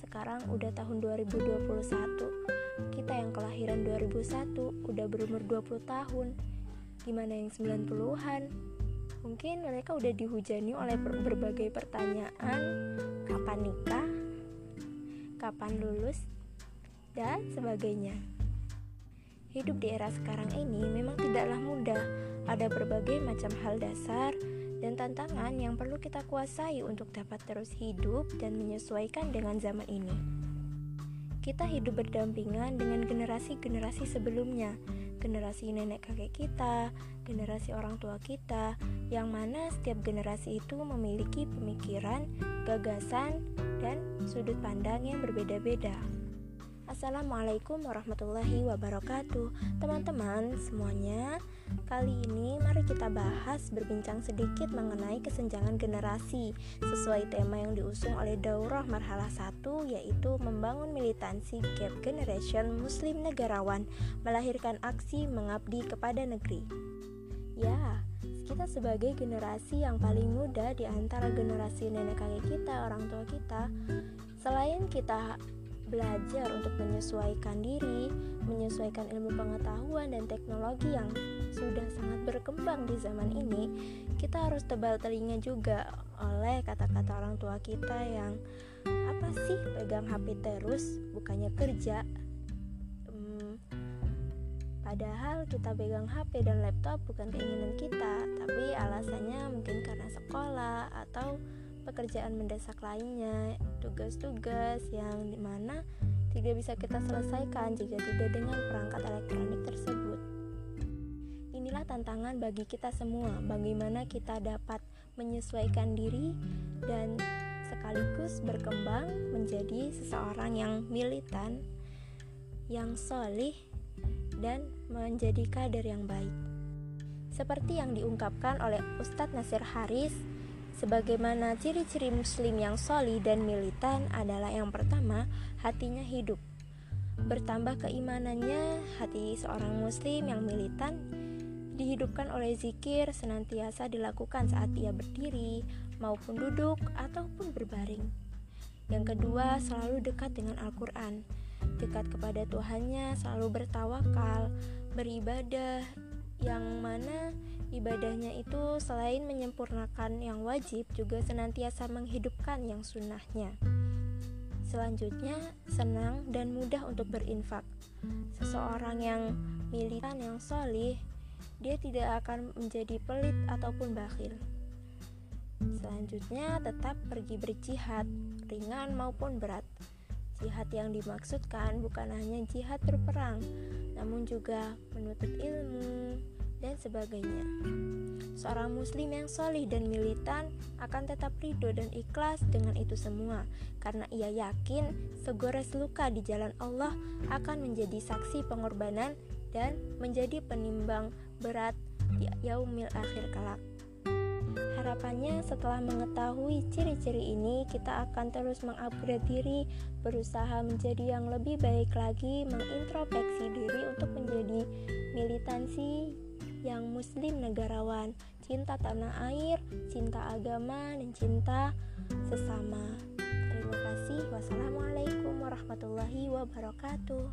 sekarang udah tahun 2021 Kita yang kelahiran 2001 udah berumur 20 tahun Gimana yang 90-an? Mungkin mereka udah dihujani oleh berbagai pertanyaan Kapan nikah? Kapan lulus? Dan sebagainya Hidup di era sekarang ini memang tidaklah mudah Ada berbagai macam hal dasar dan tantangan yang perlu kita kuasai untuk dapat terus hidup dan menyesuaikan dengan zaman ini. Kita hidup berdampingan dengan generasi-generasi sebelumnya, generasi nenek kakek kita, generasi orang tua kita, yang mana setiap generasi itu memiliki pemikiran, gagasan, dan sudut pandang yang berbeda-beda. Assalamualaikum warahmatullahi wabarakatuh. Teman-teman semuanya Kali ini mari kita bahas berbincang sedikit mengenai kesenjangan generasi Sesuai tema yang diusung oleh Daurah Marhalah 1 Yaitu membangun militansi Gap Generation Muslim Negarawan Melahirkan aksi mengabdi kepada negeri. Ya, kita sebagai generasi yang paling muda di antara generasi nenek kakek kita, orang tua kita Selain kita belajar untuk menyesuaikan diri, menyesuaikan ilmu pengetahuan dan teknologi yang sudah sangat berkembang di zaman ini, kita harus tebal telinga juga oleh kata-kata orang tua kita yang apa sih pegang HP terus, bukannya kerja. Hmm, padahal kita pegang HP dan laptop bukan keinginan kita, tapi alasannya mungkin karena sekolah atau pekerjaan mendesak lainnya, tugas-tugas yang di mana tidak bisa kita selesaikan jika tidak dengan perangkat elektronik tersebut. Inilah tantangan bagi kita semua, bagaimana kita dapat menyesuaikan diri dan sekaligus berkembang menjadi seseorang yang militan, yang solih, dan menjadi kader yang baik. Seperti yang diungkapkan oleh Ustadz Nasir Haris Sebagaimana ciri-ciri muslim yang soli dan militan adalah yang pertama, hatinya hidup. Bertambah keimanannya, hati seorang muslim yang militan dihidupkan oleh zikir senantiasa dilakukan saat ia berdiri maupun duduk ataupun berbaring. Yang kedua, selalu dekat dengan Al-Quran, dekat kepada Tuhannya, selalu bertawakal, beribadah, yang mana ibadahnya itu selain menyempurnakan yang wajib juga senantiasa menghidupkan yang sunnahnya. Selanjutnya, senang dan mudah untuk berinfak. Seseorang yang militan yang solih, dia tidak akan menjadi pelit ataupun bakhil. Selanjutnya, tetap pergi berjihad, ringan maupun berat. Jihad yang dimaksudkan bukan hanya jihad berperang, namun juga menuntut ilmu dan sebagainya. Seorang muslim yang solih dan militan akan tetap ridho dan ikhlas dengan itu semua Karena ia yakin segores luka di jalan Allah akan menjadi saksi pengorbanan dan menjadi penimbang berat di yaumil akhir kelak Harapannya setelah mengetahui ciri-ciri ini kita akan terus mengupgrade diri Berusaha menjadi yang lebih baik lagi Mengintrospeksi diri untuk menjadi militansi yang muslim negarawan, cinta tanah air, cinta agama, dan cinta sesama. Terima kasih. Wassalamualaikum warahmatullahi wabarakatuh.